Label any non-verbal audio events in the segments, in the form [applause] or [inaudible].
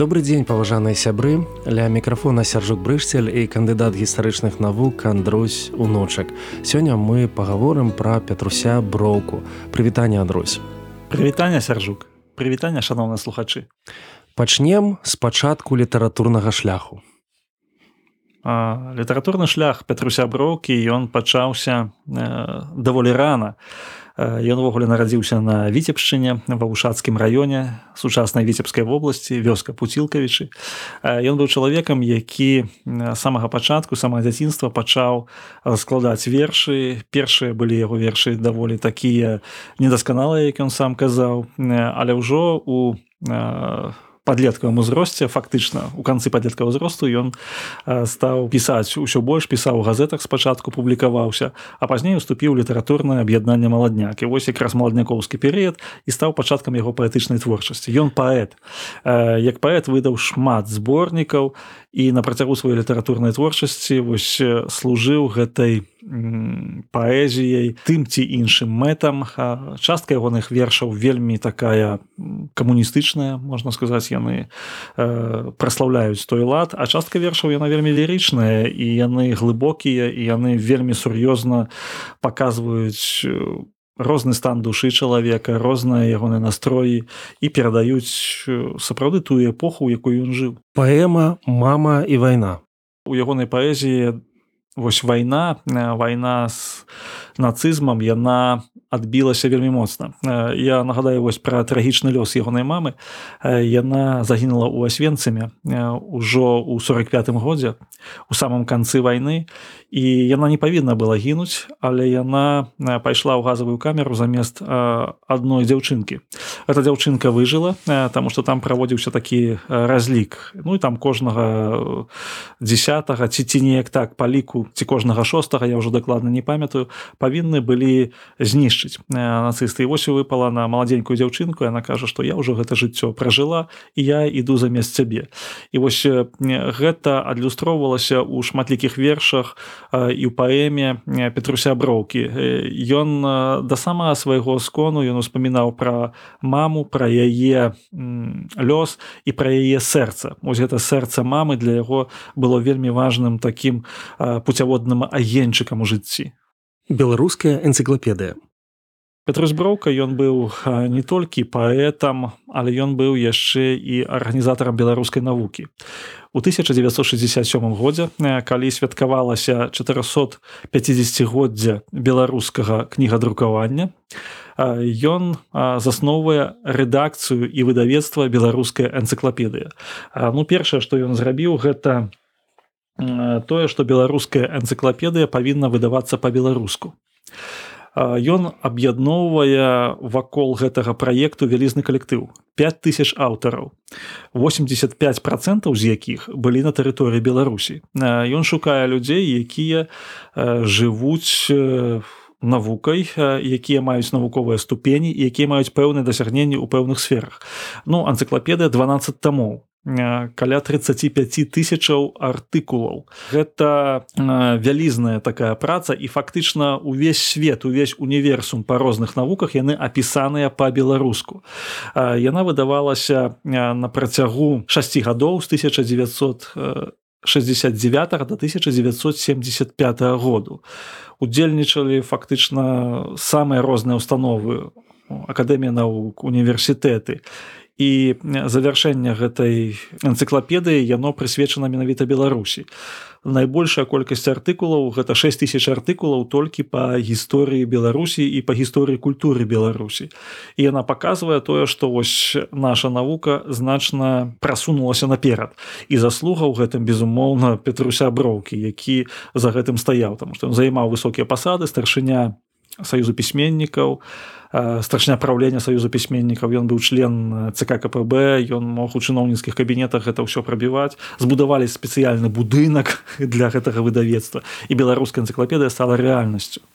Добры дзень паважаныя сябры ля мікрафона сяржук брышцель і кандыдат гістарычных навук Андрусь уночак. Сёння мы пагаворым пра Петруся броўку. Прывітанне Андрусь. Прывітанне сяржук. Прывітанне шаноўныя слухачы. Пачнем з пачатку літаратурнага шляху. Літаратурны шлях Петруся броўкі ён пачаўся э, даволі рана. Ён увогуле нарадзіўся на віцебшчыне ва вушацкім раёне сучаснай віцебскай вобласці вёска пуцілкавічы. Ён быў чалавекам які самага пачатку самага дзяцінства пачаў складаць вершы. Першыя былі яго вершы даволі такія недасканалыя як ён сам казаў. Але ўжо у падлеткавым узросце фактычна у канцы падлетка ўзросту ён стаў пісаць усё больш пісаў у газетах спачатку публікаваўся а пазней уступіў літаратурнае аб'яднанне маладняк. І вось якраз маладнякоўскі перыяд і стаў пачаткам яго паэтычнай творчасці. Ён паэт. Як паэт выдаў шмат зборнікаў і на працягу сваёй літаратурнай творчасці вось служыў гэтай паэзіяй тым ці іншым мэтам. Частка ягоных вершаў вельмі такая камуністычная можна сказаць яны э, праслаўляюць той лад а частка вершаў яна вельмі лірычная і яны глыбокія і яны вельмі сур'ёзна паказваюць у розны стан душы чалавека розныя ягоныя настроі і перадаюць сапраўды тую эпоху якую ён жыў. Паэма мама і вайна у ягонай паэзіі вось вайна вайна з нацызмам яна адбілася вельмі моцна. Я нагадаю вось пра трагічны лёс ягонай мамы. Яна загінула ў асвенцамі ўжо ў 45 годзе у самым канцы вайны. І яна не павінна была гінуць але яна пайшла ў газавую камеру замест адной дзяўчынкі. Эта дзяўчынка выжыла таму што там праводзіўся такі разлік. Ну і там кожнага десятого ці ці неяк так па ліку ці кожнага шостага я ўжо дакладна не памятаю павінны былі знішчыць нацысты вось выпала на маладзенькую дзяўчынку яна кажа што я ўжо гэта жыццё пражыла і я іду замест цябе. І вось гэта адлюстроўвалася ў шматлікіх вершах і ў паэме петруся броўкі. Ён да самага свайго скону ён успамінаў пра маму пра яе лёс і пра яе сэрца. Ось гэта сэрца мамы для яго было вельмі важным таким пуцяводным агеньчыкам у жыцці. Беларуская энцыклапедыя Петрусь броўка ён быў не толькі паэтам але ён быў яшчэ і арганізатарам беларускай навукі. У 1967 годзе калі святкавалася 450годдзя беларускага кнігадрукавання ён засноўвае рэдакцыю і выдавецтва беларускай энцыклапедыі. Ну першае што ён зрабіў гэта тое што беларуская энцыклапедыя павінна выдавацца па-беларуску ён аб'ядноўвае вакол гэтага праекту вялізны калектыў. 5000 аўтараў. 85 процентаў з якіх былі на тэрыторыі беларусі. Ён шукае людзей якія жывуць навукай якія маюць навуковыя ступені якія маюць пэўныя дасягненні ў пэўных сферах. Ну анцыклапедыя 12 тамоў каля 35 тысячаў артыкулаў. Гэта вялізная такая праца і фактычна увесь свет увесь універсум па розных навуках яны апісаныя па-беларуску. Яна выдавалася на працягу 6 гадоў з 1900 69 до 1975 году. Удзельнічалі фактычна самыя розныя установы акадэмія навук універсітэты. і завяршэнне гэтай энцыклапедыі яно прысвечана менавіта беларусі. Найбольшая колькасць артыкулаў гэта 6000 артыкулаў толькі па гісторыі беларусі і па гісторыі культуры беларусі. І яна паказвае тое што вось наша навука значна прасунулася наперад. І заслуга ў гэтым безумоўна петруся броўкі які за гэтым стаяў там што ён займаў высокія пасады старшыня саюзу пісьменнікаў старшня праўлення саюза пісьменнікаў ён быў член ЦК КПБ ён мог у чыноўніцкіх кабінетах гэта ўсё прабіваць збудавалі спецыяльны будынак [laughs] для гэтага выдавецтва. І беларуская энцыклапедыя стала рэальнасцю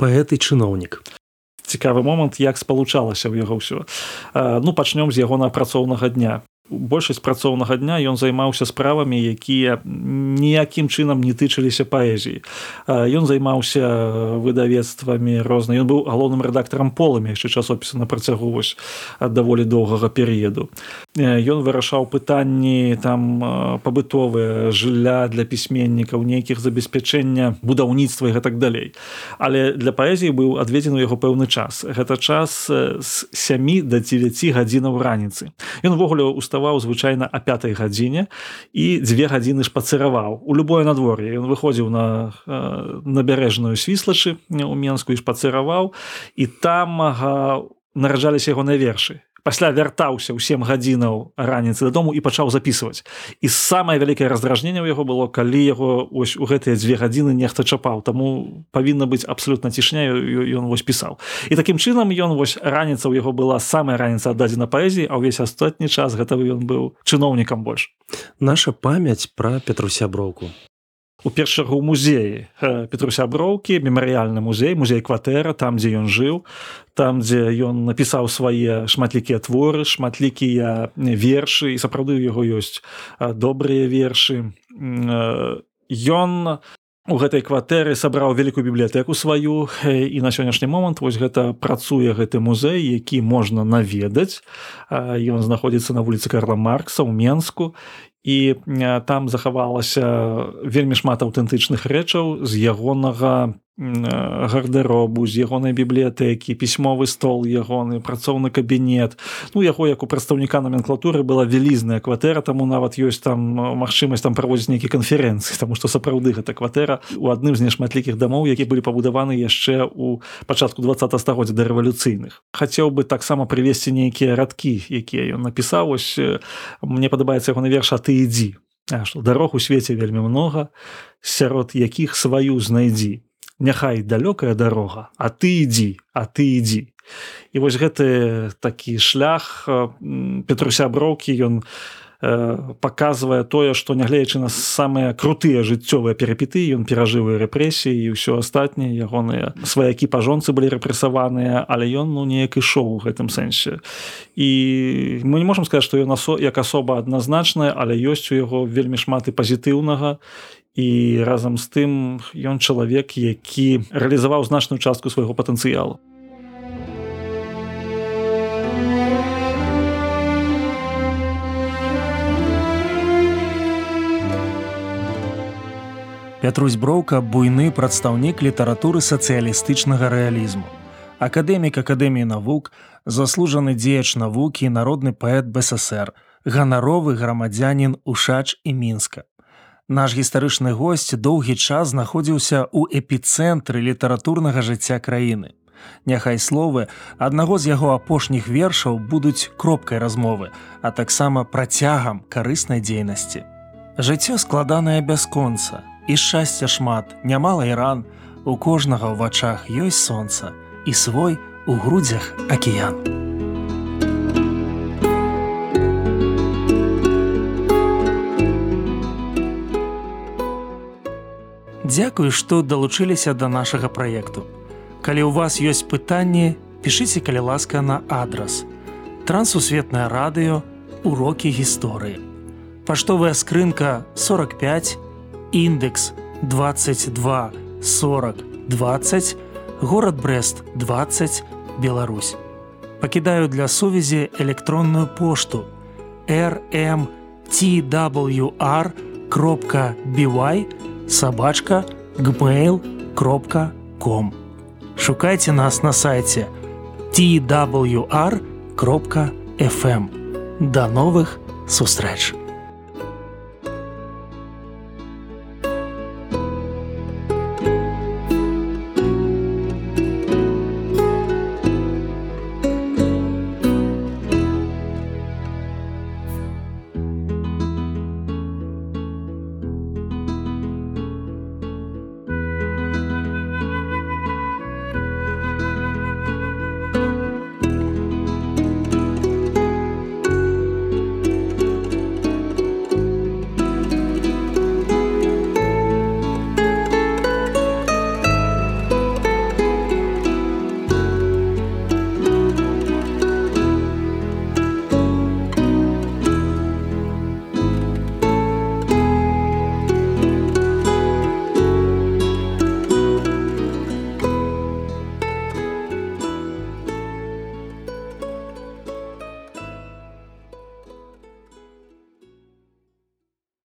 паэт і чыноўнік цікавы момант як спалучалася ў яго ўсё. Ну пачнём з ягона працоўнага дня большасць працоўнага дня ён займаўся справамі якія ніякім чынам не тычыліся паэзіі. Ён займаўся выдавецтвамі розна ён быў галоўным рэдактарам полымі яшчэ часопіса на працягу вось даволі доўгага перыяду. Ён вырашаў пытанні там пабытовыя жылля для пісьменнікаў нейкіх забеспячэння будаўніцтва і гэтак далей. Але для паэзіі быў адведзены яго пэўны час. Гэта час з сямі да 9 гадзінаў раніцы. Ён увогуле устав уставаў звычайна а пятой гадзіне і дзве гадзіны шпацыраваў. У любое надвор'е. Ён выходзіў на э, набярэжную свіслачы у менску і шпацыраваў. І там ага, нараджаліся яго на вершы пасля вяртаўся ў сем гадзінаў раніцы дадому і пачаў записываць і самае вялікае раздражненне ў яго было калі яго ось у гэтыя дзве гадзіны нехта чапаў. Таму павінна быць абсолютно цішня ён вось пісаў. І такім чынам ён вось раніца ў яго была самая раніца аддадзена паэзіі а ўвесь астатні час гэта ён быў чыноўнікам больш. Наша памяць пра петруся броўку у першага ў музеі петруся броўкі мемарыяльны музей музей кватэра там дзе ён жыў там дзе ён напісаў свае шматлікія творы шматлікія вершы і сапраўды ў яго ёсць добрыя вершы. Ён у гэтай кватэры сабраў вялікую бібліятэку сваю і на сённяшні момант вось гэта працуе гэты музей які можна наведаць. Ён знаходзіцца на вуліцы карла маркса ў менску і там захавалася вельмі шмат аўтэнтычных рэчаў з ягонага гардэробу з ягонай бібліятэкі пісьмовы стол ягоны працоўны кабінет. Ну яго як у прадстаўніка номенклатуры была вялізная кватэра таму нават ёсць там магчымасць там праводзіць нейкі канферэнцыі таму што сапраўды гэта кватэра у адным з нешматлікіх дамоў які былі пабудаваны яшчэ у пачатку два стагоддзя да рэвалюцыйных. Хацеў бы таксама прывесці нейкія радкі якія ён напісаў. Ось мне падабаецца яго на верша ты ідзі што дарог у свеце вельмі многа сярод якіх сваю знайдзі няхай далёкая дарога а ты ідзі а ты ідзі. І вось гэты такі шлях петруся броўкі ён паказвае тое што нягледзячы на самыя крутыя жыццёвыя перапіты ён перажывы рэпрэсіі і ўсё астатняе ягоныя сваякі па жонцы былі рэпрэсаваныя але ён ну неяк ішоў у гэтым сэнсе. І мы не можемм сказаць што ён асо як асоба адназначная але ёсць у яго вельмі шмат і пазітыўнага і разам з тым ён чалавек які рэалізаваў значную частку свайго патэнцыялу. Пятрусь броўка буйны прадстаўнік літаратуры сацыялістычнага рэалізму. Акадэмік акадэміі навук заслужаны дзеяч навукі народны паэт бСр ганаровы грамадзянін ушач і мінска Наш гістарычны госць доўгі час знаходзіўся ў эпіцэнтры літаратурнага жыцця краіны. Няхай словы аднаго з яго апошніх вершаў будуць кропкай размовы, а таксама працягам карыснай дзейнасці. Жыццё складанае бясконца і шчасця шмат, нямала і ран, у кожнага ў вачах ёсць сонца і свой у грудзях акіян. Дзякую, што далучыліся да нашага праекту. Калі ў вас ёсць пытанні, пішыце калі ласка на адрас. Трансусветнае радыё, урокі гісторыі. Паштовая скрынка 45, індекс 22 40 20, горад Брест 20, Беларусь. Пакідаю для сувязі электронную пошту rmtwr кропка бівай, собачка gmail.com Шукайце нас на сайте twr.fm. До новых сустрэч!